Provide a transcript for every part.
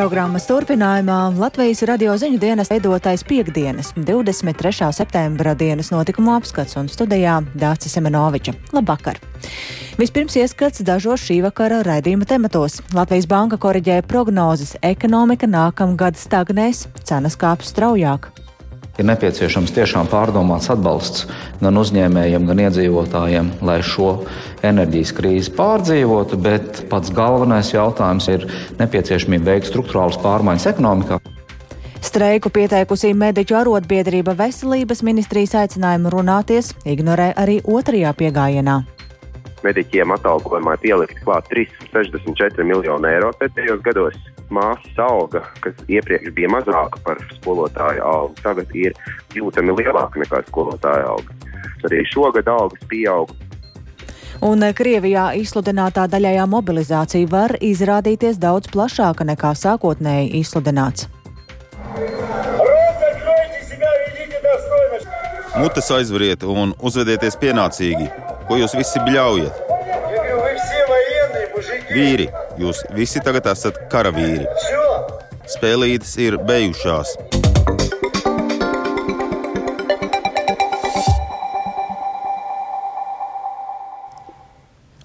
Programmas turpinājumā Latvijas radio ziņu dienas veidotais piekdienas, 23. septembra dienas notikumu apskats un studijā Dācis Semenoviča. Labvakar! Vispirms ieskats dažos šī vakara raidījuma tematos. Latvijas banka koriģēja prognozes, ekonomika nākamgad stagnēs, cenas kāps straujāk ir nepieciešams tiešām pārdomāts atbalsts gan uzņēmējiem, gan iedzīvotājiem, lai šo enerģijas krīzi pārdzīvotu. Bet pats galvenais jautājums ir nepieciešamība veikt struktūrālas pārmaiņas ekonomikā. Streiku pieteikusi mediķu arotbiedrība veselības ministrijas aicinājumu runāties, ignorē arī otrajā piegājienā mediķiem atalgojumā pielikt klāt 364 miljonu eiro pēdējos gados. Māsas alga, kas iepriekš bija mazāka par skolotāju algu, tagad ir jūtami lielāka nekā skolotāja alga. Arī šogad algas pieaug. Un Krievijā izsludinātā daļējā mobilizācija var izrādīties daudz plašāka nekā sākotnēji izsludināts. Mutes aizveriet un uzvedieties pienācīgi Ko jūs visi bļaujat? Vīri, jūs visi tagad esat karavīri. Spēlītes ir beigušās.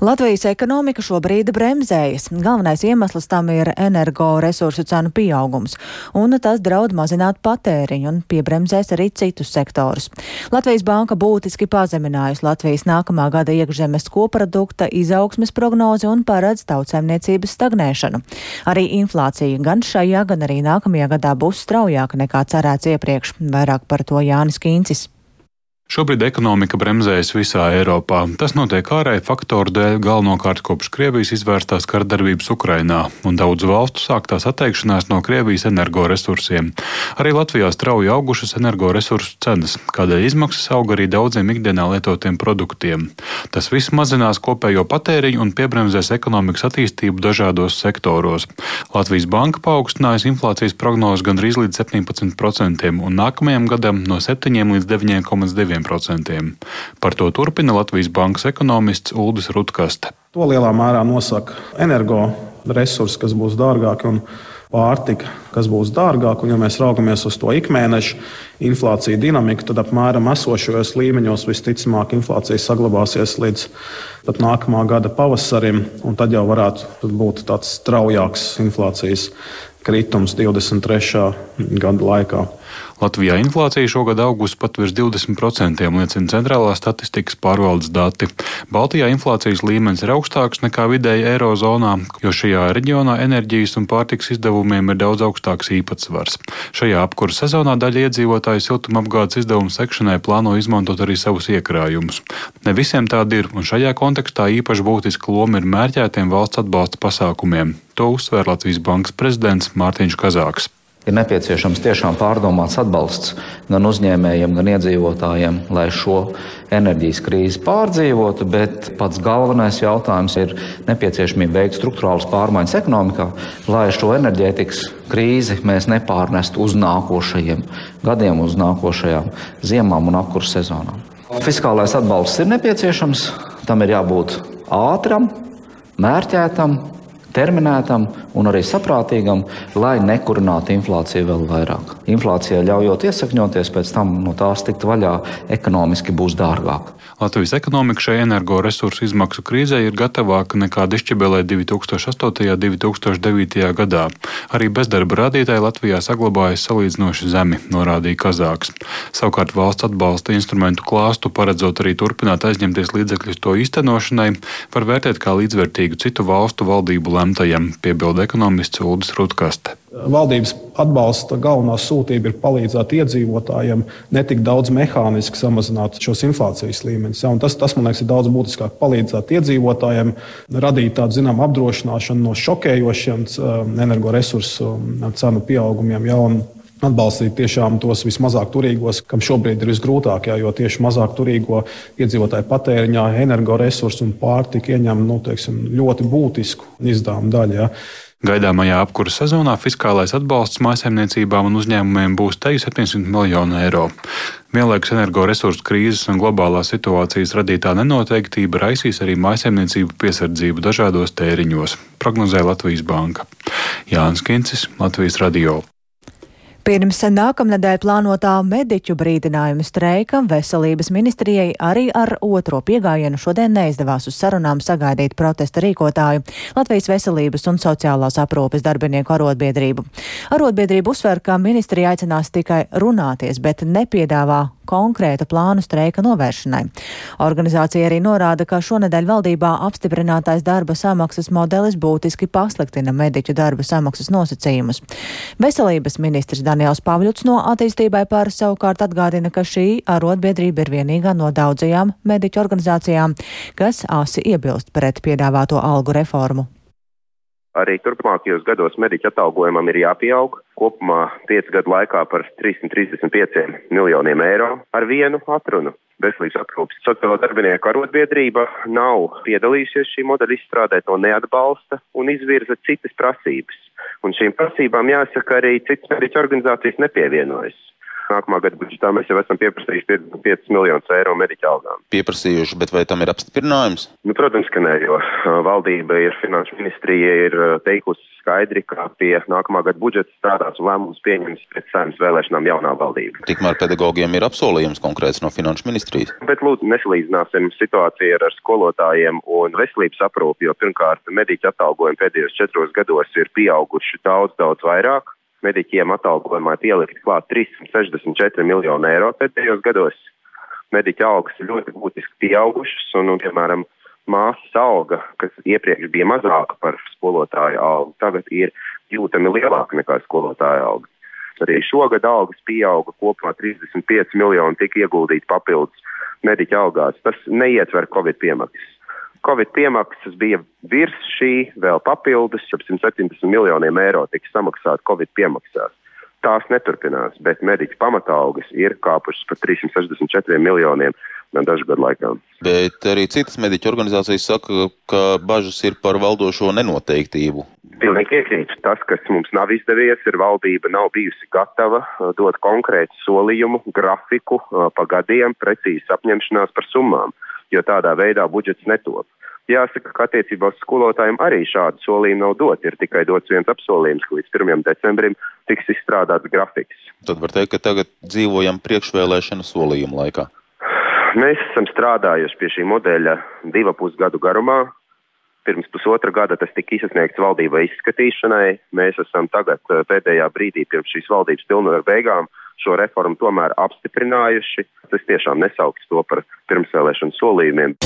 Latvijas ekonomika šobrīd bremzējas. Galvenais iemesls tam ir energoresursu cenu pieaugums, un tas draud mazināt patēriņu un piebremzēs arī citus sektorus. Latvijas banka būtiski pazeminājusi Latvijas nākamā gada iekšzemes koprodukta izaugsmes prognozi un paredz tautsēmniecības stagnēšanu. Arī inflācija gan šajā, gan arī nākamajā gadā būs straujāka nekā cerēts iepriekš. Vairāk par to Jānis Kīncis. Šobrīd ekonomika bremzējas visā Eiropā. Tas notiek ārēju faktoru dēļ, galvenokārt kopš Krievijas izvērstās kardarbības Ukrainā un daudzu valstu sāktās atteikšanās no Krievijas energoresursiem. Arī Latvijā strauji augušas energoresursu cenas, kādēļ izmaksas aug arī daudziem ikdienā lietotiem produktiem. Tas viss mazinās kopējo patēriņu un piebremzēs ekonomikas attīstību dažādos sektoros. Latvijas banka paaugstinājusi inflācijas prognozes gandrīz līdz 17% un nākamajam gadam no 7 līdz 9,2%. 2%. Par to turpina Latvijas bankas ekonomists Uldis Rutkaste. To lielā mērā nosaka energoresursi, kas būs dārgāki un pārtika, kas būs dārgāka. Un, ja mēs raugamies uz to ikmēneša inflāciju dinamiku, tad apmēram esošajos līmeņos visticamāk inflācija saglabāsies līdz nākamā gada pavasarim, un tad jau varētu būt tāds straujāks inflācijas kritums 23. gada laikā. Latvijā inflācija šogad augusi pat virs 20%, liecina centrālā statistikas pārvaldes dati. Baltijā inflācijas līmenis ir augstāks nekā vidēji Eirozonā, jo šajā reģionā enerģijas un pārtiks izdevumiem ir daudz augstāks īpatsvars. Šajā apkurss sezonā daļa iedzīvotāju siltumapgādes izdevumu sekšanai plāno izmantot arī savus iekrājumus. Ne visiem tādi ir, un šajā kontekstā īpaši būtiska loma ir mērķētiem valsts atbalsta pasākumiem. To uzsver Latvijas Bankas prezidents Mārtiņš Kazāks ir nepieciešams tiešām pārdomāts atbalsts gan uzņēmējiem, gan iedzīvotājiem, lai šo enerģijas krīzi pārdzīvotu. Bet pats galvenais jautājums ir nepieciešamība veikt struktūrālas pārmaiņas ekonomikā, lai šo enerģētikas krīzi mēs nepārnestu uz nākošajiem gadiem, uz nākošajām ziemām un apkursu sezonām. Fiskālais atbalsts ir nepieciešams, tam ir jābūt ātram, mērķētam, terminētam un arī saprātīgam, lai nekurinātu inflāciju vēl vairāk. Inflācija ļaujot iesakņoties, pēc tam no tās tikt vaļā, ekonomiski būs dārgāk. Latvijas ekonomika šai energoresursu izmaksu krīzē ir gatavāka nekā dišķibelē 2008. un 2009. gadā. Arī bezdarba rādītāji Latvijā saglabājas salīdzinoši zemi, norādīja Kazāks. Savukārt valsts atbalsta instrumentu klāstu paredzot arī turpināt aizņemties līdzekļus to īstenošanai, var vērtēt kā līdzvērtīgu citu valstu valdību lemtajam, piebilda ekonomists Uldis Rutkaste. Valdības atbalsta galvenā sūtība ir palīdzēt iedzīvotājiem ne tik daudz mehāniski samazināt šos inflācijas līmeņus. Ja, tas, tas, man liekas, ir daudz būtiskāk palīdzēt iedzīvotājiem, radīt tādu zināmu apdrošināšanu no šokējošiem um, energoresursu um, cenu pieaugumiem. Ja, atbalstīt tiešām tos vismazāk turīgos, kam šobrīd ir visgrūtāk, jo tieši mazāk turīgo iedzīvotāju patēriņā energoresursi un pārtika ieņem nu, teiksim, ļoti būtisku izdevumu daļu. Jā. Gaidāmajā apkuras sezonā fiskālais atbalsts mājsaimniecībām un uzņēmumiem būs teju 700 miljonu eiro. Vienlaikus energoresursu krīzes un globālās situācijas radītā nenoteiktība raisīs arī mājsaimniecību piesardzību dažādos tēriņos, prognozē Latvijas Banka. Jānis Kincis, Latvijas Radio. Pirms nākamnedēļ plānotā mediķu brīdinājuma streika veselības ministrijai arī ar otro piegājienu šodien neizdevās uz sarunām sagaidīt protesta rīkotāju Latvijas veselības un sociālās aprūpes darbinieku arotbiedrību. Arotbiedrība uzsver, ka ministrija aicinās tikai runāties, bet nepiedāvā konkrētu plānu streika novēršanai. Organizācija arī norāda, ka šonedēļ valdībā apstiprinātais darba samaksas modelis būtiski pasliktina mediķu darba samaksas nosacījumus. Veselības ministrs Daniels Pavļuts no attīstībai par savukārt atgādina, ka šī arotbiedrība ir vienīgā no daudzajām mediķu organizācijām, kas asi iebilst pret piedāvāto algu reformu. Arī turpmākajos gados mediķa atalgojumam ir jāpieaug kopumā 5 gadu laikā par 335 miljoniem eiro ar vienu atrunu. Veselības aprūpas sociālo darbinieku arotbiedrība nav piedalījusies šī modeļa izstrādē, to neatbalsta un izvirza citas prasības. Un šīm prasībām jāsaka arī citas mediķu organizācijas nepievienojas. Nākamā gada budžetā mēs jau esam pieprasījuši 55 miljonus eiro mediķa algām. Pieprasījuši, bet vai tam ir apstiprinājums? Nu, protams, ka nē, jo valdība ir, finanšu ministrija ir teikusi skaidri, ka pie nākamā gada budžeta strādās un lēmums pieņems pēc saimnes vēlēšanām jaunā valdība. Tikmēr pedagogiem ir apsolījums konkrēts no finanšu ministrijas. Bet lūdzu, nesalīdzināsim situāciju ar skolotājiem un veselības aprūpi, jo pirmkārt mediķa atalgojumi pēdējos četros gados ir pieauguši daudz, daudz vairāk mediķiem atalgojumā pielikt klāt 364 miljonu eiro pēdējos gados. Mediķa algas ir ļoti būtiski pieaugušas, un, un piemēram, māsas alga, kas iepriekš bija mazāka par skolotāju algu, tagad ir jūtami lielāka nekā skolotāja alga. Arī šogad algas pieauga kopumā 35 miljoni tika ieguldīti papildus mediķa algās. Tas neietver Covid piemaksas. Covid piemaksas bija virs šī, vēl papildus, ap 170 miljoniem eiro tika samaksāti Covid piemaksās. Tās neturpinās, bet mediķu pamatalgas ir kāpušas par 364 miljoniem dažu gadu laikā. Bet arī citas mediķu organizācijas saka, ka bažas ir par valdošo nenoteiktību. Pilnīgi piekrītu. Tas, kas mums nav izdevies, ir valdība nav bijusi gatava uh, dot konkrētu solījumu, grafiku uh, pa gadiem, precīzi apņemšanās par summām, jo tādā veidā budžets netop. Jāsaka, ka attiecībā uz skolotājiem arī šādu solījumu nav dot. Ir tikai dots viens apsolījums, ka līdz 1. decembrim tiks izstrādāts grafiks. Tad var teikt, ka tagad dzīvojam priekšvēlēšanu solījumu laikā. Mēs esam strādājuši pie šī modeļa divu pusgadu garumā. Pirms pusotra gada tas tika izsniegts valdībai izskatīšanai. Mēs esam tagad eh, pēdējā brīdī pirms šīs valdības pilnvaru beigām šo reformu tomēr apstiprinājuši. Es tiešām nesauktu to par pirmsvēlēšanu solījumiem.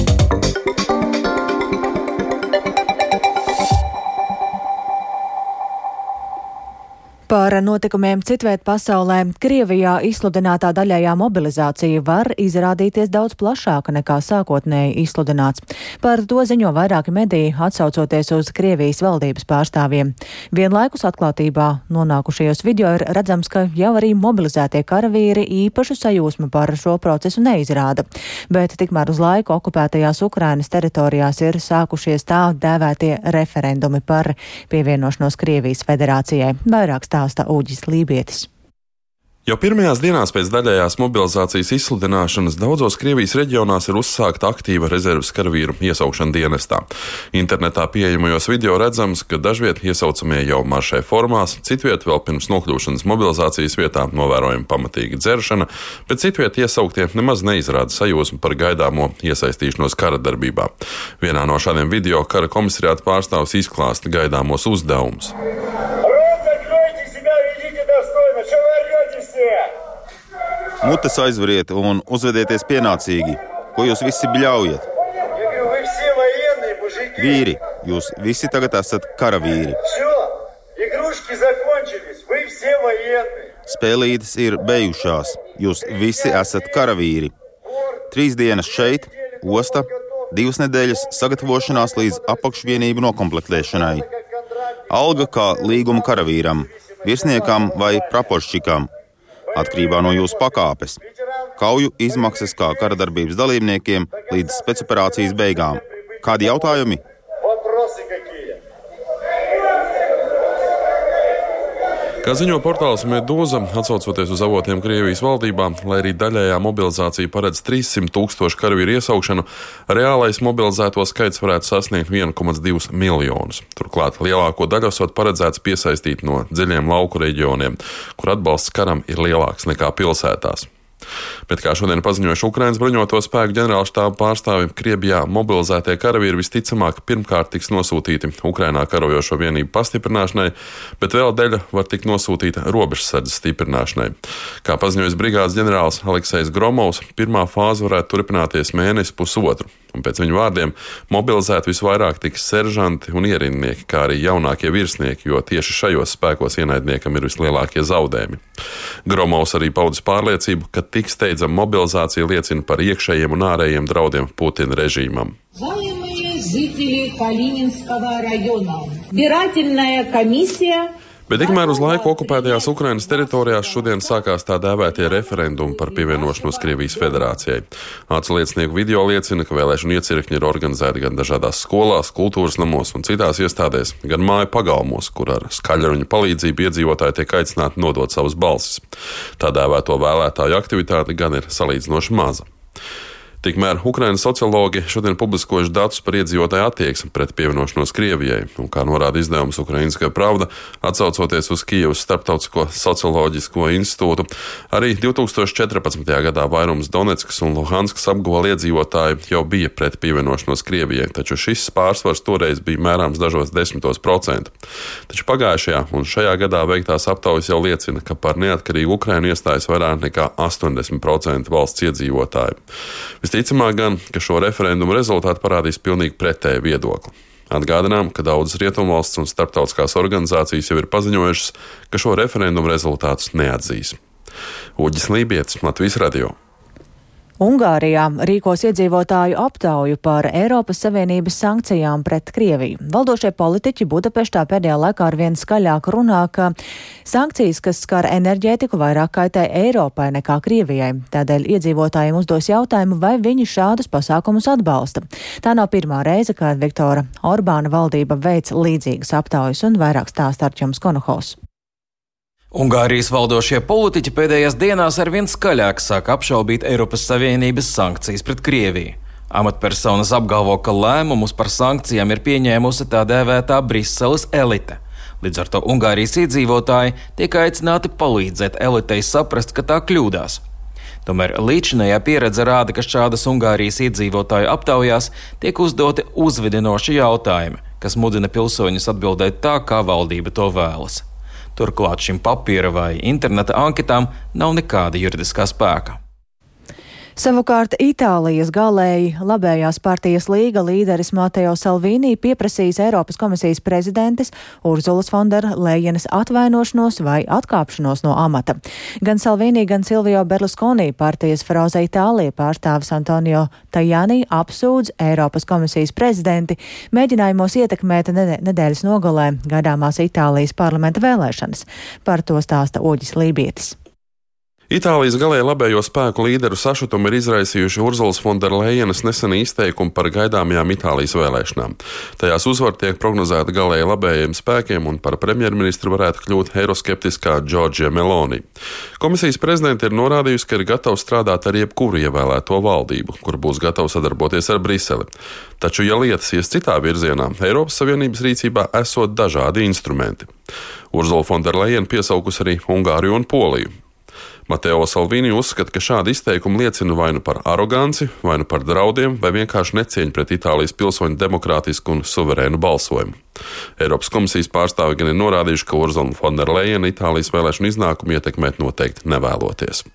Par notikumiem citviet pasaulē Krievijā izsludinātā daļējā mobilizācija var izrādīties daudz plašāka nekā sākotnēji izsludināts. Par to ziņo vairāki mediji, atsaucoties uz Krievijas valdības pārstāvjiem. Vienlaikus atklātībā nonākušajos video ir redzams, ka jau arī mobilizētie karavīri īpašu sajūsmu par šo procesu neizrāda. Bet tikmēr uz laiku okupētajās Ukrainas teritorijās ir sākušies tā dēvētie referendumi par pievienošanos Krievijas federācijai. Vairāk stāv stāsta Uģis Lībietis. Jau pirmajās dienās pēc daļējās mobilizācijas izsludināšanas daudzos Krievijas reģionās ir uzsākta aktīva rezerves karavīru iesaukšana dienestā. Internetā pieejamajos video redzams, ka dažviet iesaucamie jau maršē formās, citviet vēl pirms nokļūšanas mobilizācijas vietā novērojama pamatīga dzeršana, bet citviet iesauktie nemaz neizrāda sajūsmu par gaidāmo iesaistīšanos kara darbībā. Vienā no šādiem video kara komisariāta pārstāvs izklāsta gaidāmos uzdevumus. Mutes aizveriet un uzvedieties pienācīgi. Ko jūs visi bļaujat? Vīri, jūs visi tagad esat karavīri. Spēlītes ir beigušās. Jūs visi esat karavīri. Trīs dienas šeit, osta, divas nedēļas sagatavošanās līdz apakšvienību nokomplektēšanai. Alga kā līguma karavīram, virsniekam vai praporšķikam atkarībā no jūsu pakāpes. Kauju izmaksas kā karadarbības dalībniekiem līdz spēcoperācijas beigām. Kādi jautājumi? Kā ziņo portāls Medūza, atsaucoties uz avotiem Krievijas valdībā, lai arī daļējā mobilizācija paredz 300 tūkstošu karavīru iesaukšanu, reālais mobilizēto skaits varētu sasniegt 1,2 miljonus. Turklāt lielāko daļu esot paredzēts piesaistīt no dziļiem lauku reģioniem, kur atbalsts karam ir lielāks nekā pilsētās. Bet, kā šodien paziņojuši Ukraiņas bruņoto spēku ģenerālštāba pārstāvi, Krievijā mobilizētie karavīri visticamāk pirmkārt tiks nosūtīti Ukrainā karojošo vienību pastiprināšanai, bet vēl daļa var tikt nosūtīta robežsardzes stiprināšanai. Kā paziņojis brigādes ģenerālis Aleksējs Gromovs, pirmā fāze varētu turpināties mēnesi pusotru. Un pēc viņu vārdiem mobilizēti visvairāk tiks seržanti un ierindnieki, kā arī jaunākie virsnieki, jo tieši šajos spēkos ienaidniekam ir vislielākie zaudējumi. Gromovs arī paudis pārliecību, ka tik steidzama mobilizācija liecina par iekšējiem un ārējiem draudiem Putina režīmam. Жители Калининского района. Избирательная комиссия Bet tikmēr uz laiku okupētajās Ukrainas teritorijās šodien sākās tā dēvētie referendumi par pievienošanos Krievijas federācijai. Atsliecinieku video liecina, ka vēlēšanu iecirkņi ir organizēti gan dažādās skolās, kultūras namos un citās iestādēs, gan māju pagalmos, kur ar skaļruņu palīdzību iedzīvotāji tiek aicināti nodot savas balsis. Tā dēvēto vēlētāju aktivitāte gan ir salīdzinoši maza. Tikmēr Ukraiņas sociologi šodien publiskojuši datus par iedzīvotāju attieksmi pret pievienošanos Krievijai, un kā norāda izdevums Ukraiņas pravda, atsaucoties uz Kijavas Starptautisko socioloģisko institūtu, arī 2014. gadā vairums Donetskas un Luhanskas apgabala iedzīvotāji jau bija pret pievienošanos Krievijai, taču šis pārsvars toreiz bija mērāms dažos desmitos procentu. Taču pagājušajā un šajā gadā veiktās aptaujas jau liecina, ka par neatkarīgu Ukrainu iestājas vairāk nekā 80% valsts iedzīvotāju. Visticamāk gan, ka šo referendumu rezultāti parādīs pilnīgi pretēju viedokli. Atgādinām, ka daudzas rietumvalsts un starptautiskās organizācijas jau ir paziņojušas, ka šo referendumu rezultātus neatzīs. Uģis Lībijams, Latvijas Radio. Ungārijā rīkos iedzīvotāju aptauju par Eiropas Savienības sankcijām pret Krieviju. Valdošie politiķi Budapeštā pēdējā laikā ar vien skaļāk runā, ka sankcijas, kas skar enerģētiku, vairāk kaitē Eiropai nekā Krievijai. Tādēļ iedzīvotājiem uzdos jautājumu, vai viņi šādus pasākumus atbalsta. Tā nav pirmā reize, kad Viktora Orbāna valdība veic līdzīgas aptaujas un vairāk stāsta Arčums Konohos. Ungārijas valdošie politiķi pēdējās dienās arvien skaļāk sāk apšaubīt Eiropas Savienības sankcijas pret Krieviju. Amatpersonas apgalvo, ka lēmumus par sankcijām ir pieņēmusi tā dēvētā Briseles elite. Līdz ar to Ungārijas iedzīvotāji tiek aicināti palīdzēt elitei saprast, ka tā kļūdās. Tomēr līdzinējā pieredze rāda, ka šādas Ungārijas iedzīvotāju aptaujās tiek uzdoti uzvedinoši jautājumi, kas mudina pilsoņus atbildēt tā, kā valdība to vēlas. Turklāt šim papīra vai interneta anketām nav nekāda juridiskā spēka. Savukārt Itālijas galēji labējās partijas līga līderis Mateo Salvini pieprasīs Eiropas komisijas prezidentes Urzulas Fondera Lejenes atvainošanos vai atkāpšanos no amata. Gan Salvini, gan Silvio Berlusconi partijas frauze Itālija pārstāvis Antonio Tajani apsūdz Eiropas komisijas prezidenti mēģinājumos ietekmēt nedēļas nogalē gaidāmās Itālijas parlamenta vēlēšanas. Par to stāsta Oģis Lībietis. Itālijas galēji labējo spēku līderu sašutumu ir izraisījuši Urzulas Fonderlejenas neseni izteikumi par gaidāmajām Itālijas vēlēšanām. Tajās uzvar tiek prognozēta galēji labējiem spēkiem, un par premjerministru varētu kļūt eiroskeptiskā Džordžija Meloni. Komisijas prezidente ir norādījusi, ka ir gatava strādāt ar jebkuru ievēlēto valdību, kur būs gatava sadarboties ar Briseli. Taču, ja lietas ies citā virzienā, Eiropas Savienības rīcībā esot dažādi instrumenti. Urzula Fonderlejena piesaukus arī Ungāriju un Poliju. Mateo Salvini uzskata, ka šādi izteikumi liecina vai nu par aroganci, vai nu par draudiem, vai vienkārši necieņu pret Itālijas pilsoņu demokrātisku un suverēnu balsojumu. Eiropas komisijas pārstāvi gan ir norādījuši, ka Urzula Fonderleina Itālijas vēlēšanu iznākumu ietekmēt noteikti nevēloties.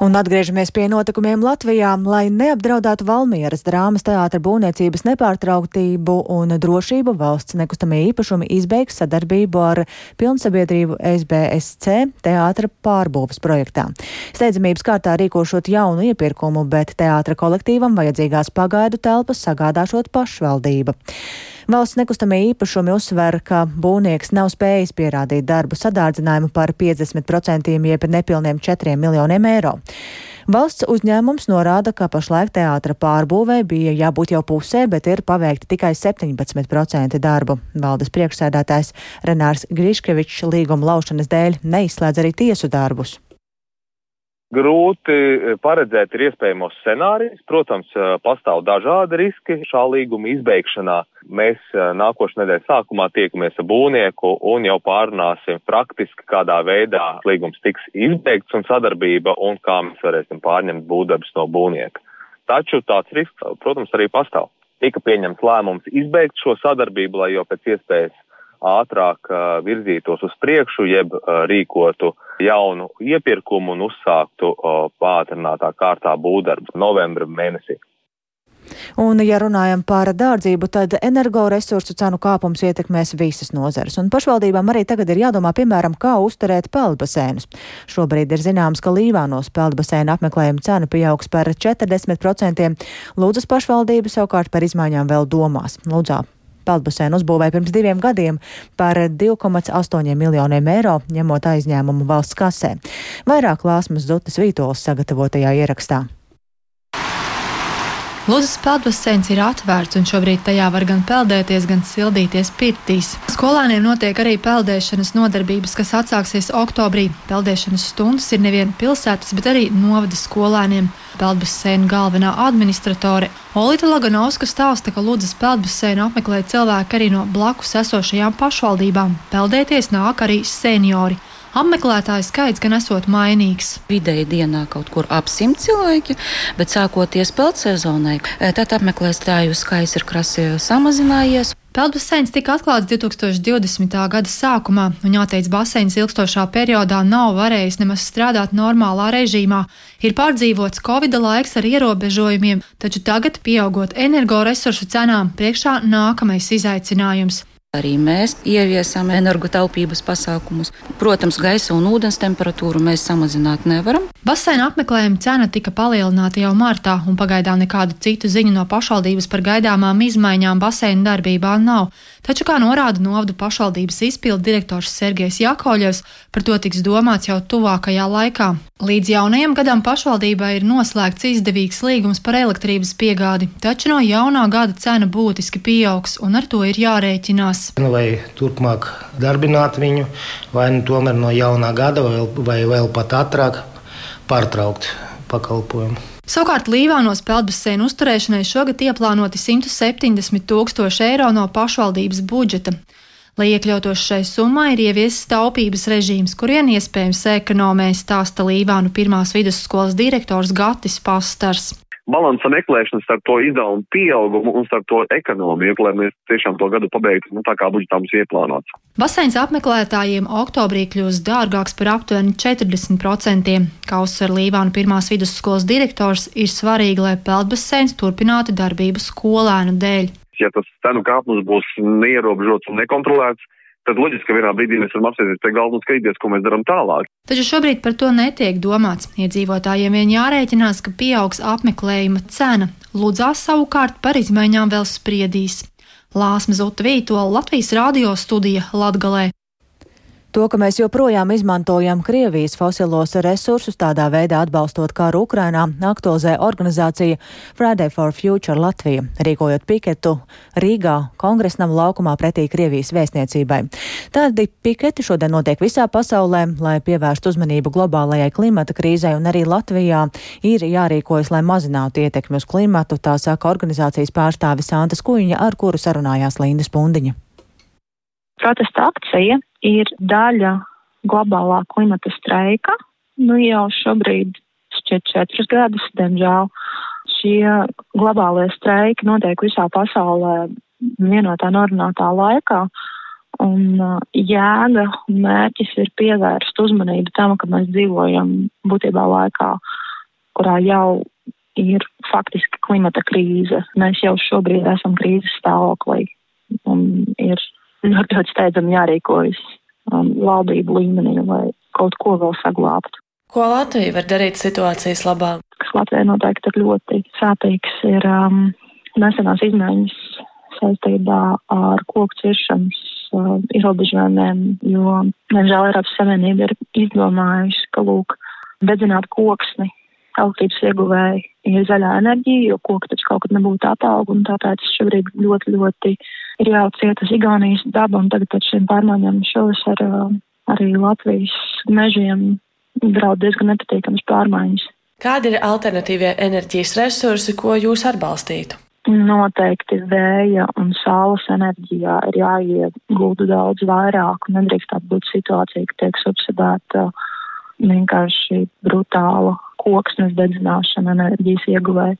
Un atgriežamies pie notikumiem Latvijā, lai neapdraudētu Valmieras drāmas teātra būvniecības nepārtrauktību un drošību valsts nekustamie īpašumi izbeigs sadarbību ar pilnsabiedrību SBSC teātra pārbūves projektā. Steidzamības kārtā rīkošot jaunu iepirkumu, bet teātra kolektīvam vajadzīgās pagaidu telpas sagādāšot pašvaldība. Valsts nekustamie īpašumi uzsver, ka būvnieks nav spējis pierādīt darbu sadārdzinājumu par 50% jeb nepilniem 4 miljoniem eiro. Valsts uzņēmums norāda, ka pašlaik teātra pārbūvē bija jābūt jau pusē, bet ir paveikti tikai 17% darbu. Valdes priekšsēdētājs Renārs Griškevičs līguma laušanas dēļ neizslēdz arī tiesu darbus. Grūti eh, paredzēt ir iespējamos scenārijus. Protams, eh, pastāv dažādi riski šā līguma izbeigšanā. Mēs eh, nākošais nedēļas sākumā tiekamies ar būvnieku un jau pārunāsim praktiski, kādā veidā līgums tiks izbeigts un sadarbība un kā mēs varēsim pārņemt būvdarbus no būvnieka. Taču tāds risks, protams, arī pastāv. Tika pieņemts lēmums izbeigt šo sadarbību, lai jau pēc iespējas ātrāk virzītos uz priekšu, jeb rīkotu jaunu iepirkumu un uzsāktu pātrinātā kārtā būvdarbus novembra mēnesī. Un, ja runājam par dārdzību, tad energoresursu cenu kāpums ietekmēs visas nozares. Un pašvaldībām arī tagad ir jādomā, piemēram, kā uzturēt peldbasēnus. Šobrīd ir zināms, ka Līvānos peldbasēna apmeklējuma cena pieaugs par 40%. Lūdzas pašvaldība savukārt par izmaiņām vēl domās. Lūdzā peldbaseinu uzbūvēja pirms diviem gadiem par 2,8 miljoniem eiro, ņemot aizņēmumu valsts kasē. Vairāk Lāsmas Zutas Vītols sagatavotajā ierakstā. Lūdzas peldbaseins ir atvērts, un šobrīd tajā var gan peldēties, gan sildīties pirtīs. Skolēniem notiek arī peldēšanas nodarbības, kas atsāksies oktobrī. Peldēšanas stundas ir nevien pilsētas, bet arī novada skolēniem. Peldbaseina galvenā administratore Olita Laganovska stāsta, ka Lūdzas peldbaseinu apmeklē cilvēki arī no blakus esošajām pašvaldībām. Peldēties nāk arī seniori. Apmeklētāju skaits gan esot mainīgs. Vidēji dienā kaut kur ap simt cilvēki, bet sākoties peldsezonai, e, tad apmeklētāju skaits ir krasi samazinājies. Peldbaseins tika atklāts 2020. gada sākumā, un jāteic, baseins ilgstošā periodā nav varējis nemaz strādāt normālā režīmā. Ir pārdzīvots Covid laiks ar ierobežojumiem, taču tagad, pieaugot energoresursu cenām, priekšā nākamais izaicinājums Arī mēs ieviesam energotaupības pasākumus. Protams, gaisa un ūdens temperatūru mēs samazināt nevaram. Baseina apmeklējuma cena tika palielināta jau martā, un pagaidām nekādu citu ziņu no pašvaldības par gaidāmām izmaiņām baseina darbībā nav. Taču, kā norāda novadu pašvaldības izpildu direktors Sergejs Jakoļevs, par to tiks domāts jau tuvākajā laikā. Līdz jaunajam gadam pašvaldībai ir noslēgts izdevīgs līgums par elektrības piegādi, taču no jaunā gada cena būtiski pieaugs, un ar to ir jārēķinās. Vai turpmāk darbināt viņu, vai nu tomēr no jaunā gada, vai, vai vēl pat ātrāk pārtraukt pakalpojumu. Savukārt Līvānos peldbaseinu uzturēšanai šogad ieplānoti 170 tūkstoši eiro no pašvaldības budžeta. Lai iekļautos šai summai, ir ieviesis taupības režīms, kurien iespējams ekonomē stāsta Līvānu pirmās vidusskolas direktors Gatis Pastars balansa meklēšana starp to izdevumu pieaugumu un starp to ekonomiju, lai mēs tiešām to gadu pabeigtu nu, tā, kā budžetā mums ieplānots. Baseins apmeklētājiem oktobrī kļūs dārgāks par aptuveni 40%. Kā uzsver Līvānu pirmās vidusskolas direktors, ir svarīgi, lai peldbaseins turpinātu darbību skolēnu dēļ. Ja tas cenu kāpums būs neierobežots un nekontrolēts, tad loģiski, ka vienā brīdī mēs varam apsēsties pie galda un skatīties, ko mēs darām tālāk. Taču šobrīd par to netiek domāts. Iedzīvotājiem vien jārēķinās, ka pieaugs apmeklējuma cena. Lūdzās savukārt par izmaiņām vēl spriedīs. Lāsma Zuta Vītola Latvijas radio studija Latgalē. To, ka mēs joprojām izmantojam Krievijas fosilos resursus, tādā veidā atbalstot karu Ukrainā, aktualizē organizācija Friday for Future Latvija, rīkojot piketu Rīgā kongresnam laukumā pretī Krievijas vēstniecībai. Tādi piketi šodien notiek visā pasaulē, lai pievērstu uzmanību globālajai klimata krīzai, un arī Latvijā ir jārīkojas, lai mazinātu ietekmi uz klimatu, tā saka organizācijas pārstāvis Santa Skuiņa, ar kuru sarunājās Linda Spundiņa. Protesta akcija ir daļa globālā klimata streika. Nu, jau šobrīd šķiet četrus gadus, diemžēl. Šie globālie streiki notiek visā pasaulē vienotā norunātā laikā. Un uh, jēga un mērķis ir pievērst uzmanību tam, ka mēs dzīvojam būtībā laikā, kurā jau ir faktiski klimata krīze. Mēs jau šobrīd esam krīzes stāvoklī un ir ļoti, ļoti steidzami jārīkojas um, valdību līmenī, lai kaut ko vēl saglābtu. Ko Latvija var darīt situācijas labā? Kas Latvijai noteikti ir ļoti sāpīgs, ir um, nesenās izmaiņas saistībā ar koku ciršanas uh, ierobežojumiem, jo, diemžēl, Eiropas Savienība ir izdomājusi, ka, lūk, dedzināt koksni elektrības ieguvēji ir zaļā enerģija, jo koki taču kaut kad nebūtu atauga, un tāpēc šobrīd ļoti, ļoti ir jāciet uz Igaunijas dabu, un tagad pēc šīm pārmaiņām šovasar arī Latvijas mežiem draud diezgan nepatīkams pārmaiņas. Kādi ir alternatīvie enerģijas resursi, ko jūs atbalstītu? Noteikti vēja un saules enerģijā ir jāiegūda daudz vairāk un nedrīkst tā būt situācija, ka tiek subsidēta vienkārši brutāla koksnes dedzināšana enerģijas ieguvēja.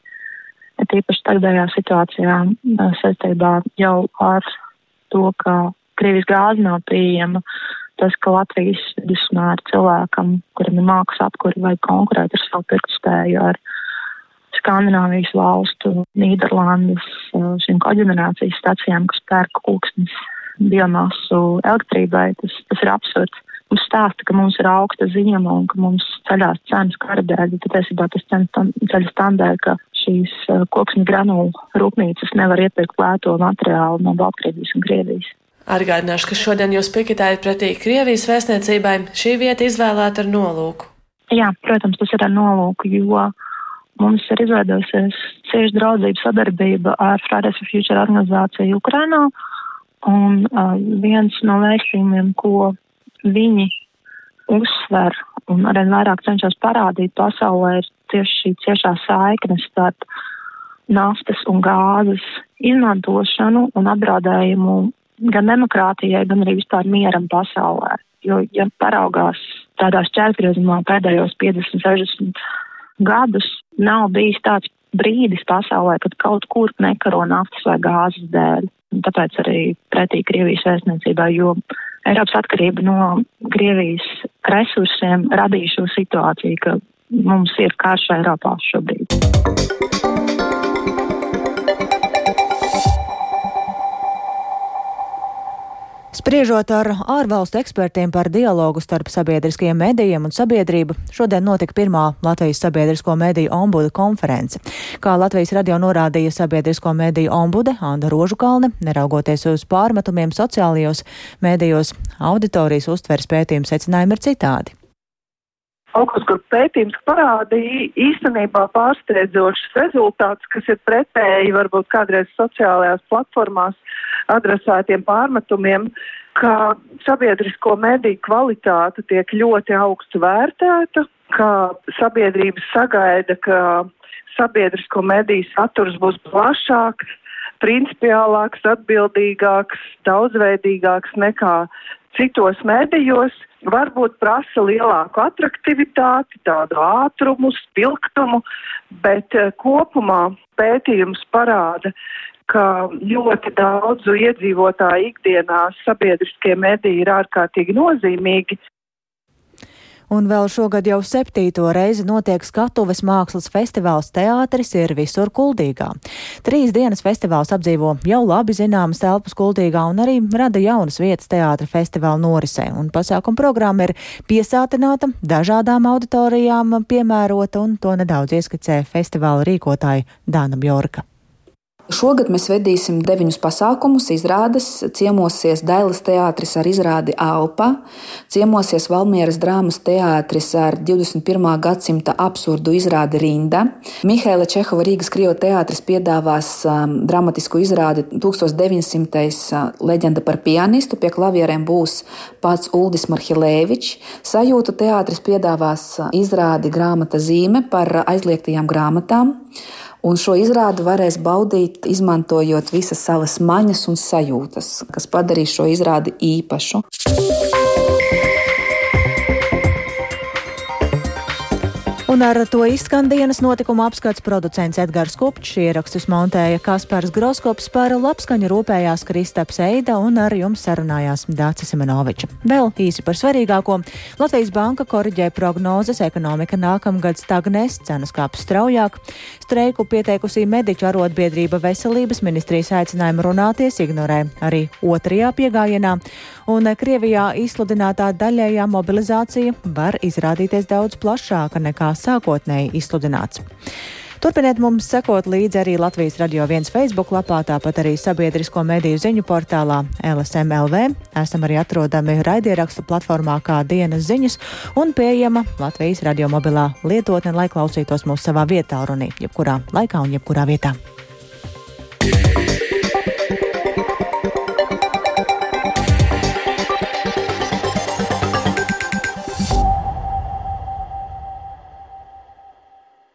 Tīpaši tagadējā situācijā saistībā jau ar to, ka Krievijas gāze nav pieejama, tas, ka Latvijas vidusmēra cilvēkam, kuram ir mākslas apkuri vai konkurēt ar savu pirktspēju ar Skandināvijas valstu, Nīderlandes, šīm koģenerācijas stacijām, kas pērk kūksnes biomasu elektrībai, tas, tas ir absurds. Mums stāsta, ka mums ir augsta ziema un ka mums ceļās cenas kara dēļ, bet patiesībā tas ceļas tādēļ, ka šīs koksnes granulu rūpnīcas nevar iepirkt lēto materiālu no Baltkrievijas un Krievijas. Atgādināšu, ka šodien jūs piketējat pretī Krievijas vēstniecībai. Šī vieta izvēlēta ar nolūku. Jā, protams, tas ir ar nolūku, jo mums ir izveidojusies cieša draudzība sadarbība ar Fridays for Future organizāciju Ukrainā. Un uh, viens no vēstījumiem, ko viņi uzsver un arī vairāk cenšas parādīt pasaulē, ir tieši šī ciešā saikne starp naftas un gāzes izmantošanu un apdraudējumu gan demokrātijai, gan arī vispār mieram pasaulē. Jo, ja paraugās tādā šķērgriezumā pēdējos 50, 60 gadus, nav bijis tāds brīdis pasaulē, kad kaut kur nekaro naftas vai gāzes dēļ. Tāpēc arī pretī Krievijas vēstniecībai, jo Eiropas atkarība no Krievijas resursiem radīja šo situāciju, ka mums ir karš Eiropā šobrīd. Spriežot ar ārvalstu ekspertiem par dialogu starp sabiedriskajiem medijiem un sabiedrību, šodien notika pirmā Latvijas sabiedrisko mediju ombuda konference. Kā Latvijas radio norādīja sabiedrisko mediju ombude Anda Rožukalne, neraugoties uz pārmetumiem sociālajos medijos, auditorijas uztveres pētījuma secinājumi ir citādi. Augsts, kur pētījums parādīja īstenībā pārsteidzošs rezultāts, kas ir pretēji varbūt kādreiz sociālajās platformās adresētiem pārmetumiem, ka sabiedrisko mediju kvalitāte tiek ļoti augstu vērtēta, ka sabiedrības sagaida, ka sabiedrisko mediju saturs būs plašāks, principiālāks, atbildīgāks, daudzveidīgāks nekā citos medijos varbūt prasa lielāku atraktivitāti, tādu ātrumu, spilgtumu, bet eh, kopumā pētījums parāda, ka ļoti daudzu iedzīvotāju ikdienā sabiedriskie mediji ir ārkārtīgi nozīmīgi, Un vēl šogad jau septīto reizi notiek skatuves mākslas festivāls teātris ir visur kuldīgā. Trīs dienas festivāls apdzīvo jau labi zināmas telpas kuldīgā un arī rada jaunas vietas teātra festivāla norisē. Un pasākuma programma ir piesātināta, dažādām auditorijām piemērota un to nedaudz ieskicē festivāla rīkotāja Dāna Bjorka. Šogad mēs vedīsim deviņus pasākumus, izrādes. Ciemosies Dailas teātris ar izrādi Alpa, ciemosies Valmieras drāmas teātris ar 21. gadsimta absurdu izrādi Rinda. Mihaila Čehova Rīgas Krievu teātris piedāvās um, dramatisku izrādi 1900. Uh, leģenda par pianistu. Pie klavierēm būs pats Uldis Marhilēvičs. Sajūta teātris piedāvās uh, izrādi grāmata zīme par aizliegtajām grāmatām. Un šo izrādi varēs baudīt, izmantojot visas savas maņas un sajūtas, kas padarīs šo izrādi īpašu. Un ar to izskan dienas notikuma apskats producents Edgars Kupčs, ierakstus montēja Kaspars Groskops par labskaņu rūpējās Kristaps Eida un ar jums sarunājās Dācis Simenoviča. Vēl īsi par svarīgāko. Latvijas banka koriģē prognozes, ekonomika nākamgad stagnēs, cenas kāps straujāk. Streiku pieteikusi mediķu arotbiedrība veselības ministrijas aicinājumu runāties ignorē arī otrajā piegājienā. Un Krievijā izsludinātā daļējā mobilizācija var izrādīties daudz plašāka nekā sākotnēji izsludināts. Turpiniet mums sekot līdzi arī Latvijas radio viens Facebook lapā, tāpat arī sabiedrisko mediju ziņu portālā LSMLV. Esam arī atrodami raidierakstu platformā kā dienas ziņas un pieejama Latvijas radio mobilā lietotne, lai klausītos mūsu savā vietā runī, jebkurā laikā un jebkurā vietā. Yeah.